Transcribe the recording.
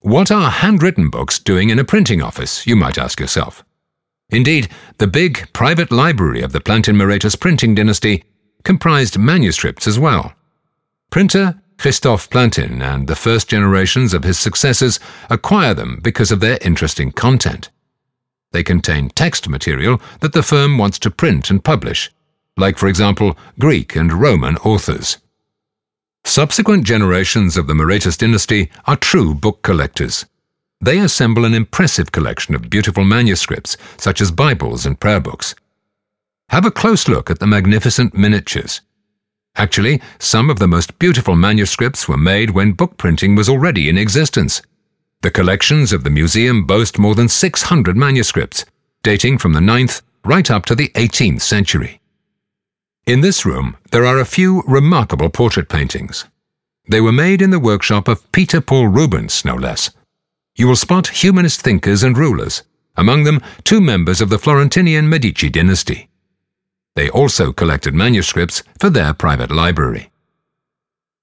What are handwritten books doing in a printing office, you might ask yourself? Indeed, the big private library of the Plantin Moretus printing dynasty comprised manuscripts as well. Printer Christophe Plantin and the first generations of his successors acquire them because of their interesting content. They contain text material that the firm wants to print and publish, like, for example, Greek and Roman authors. Subsequent generations of the Moretus dynasty are true book collectors. They assemble an impressive collection of beautiful manuscripts, such as Bibles and prayer books. Have a close look at the magnificent miniatures. Actually, some of the most beautiful manuscripts were made when book printing was already in existence. The collections of the museum boast more than 600 manuscripts, dating from the 9th right up to the 18th century. In this room, there are a few remarkable portrait paintings. They were made in the workshop of Peter Paul Rubens, no less. You will spot humanist thinkers and rulers, among them two members of the Florentinian Medici dynasty. They also collected manuscripts for their private library.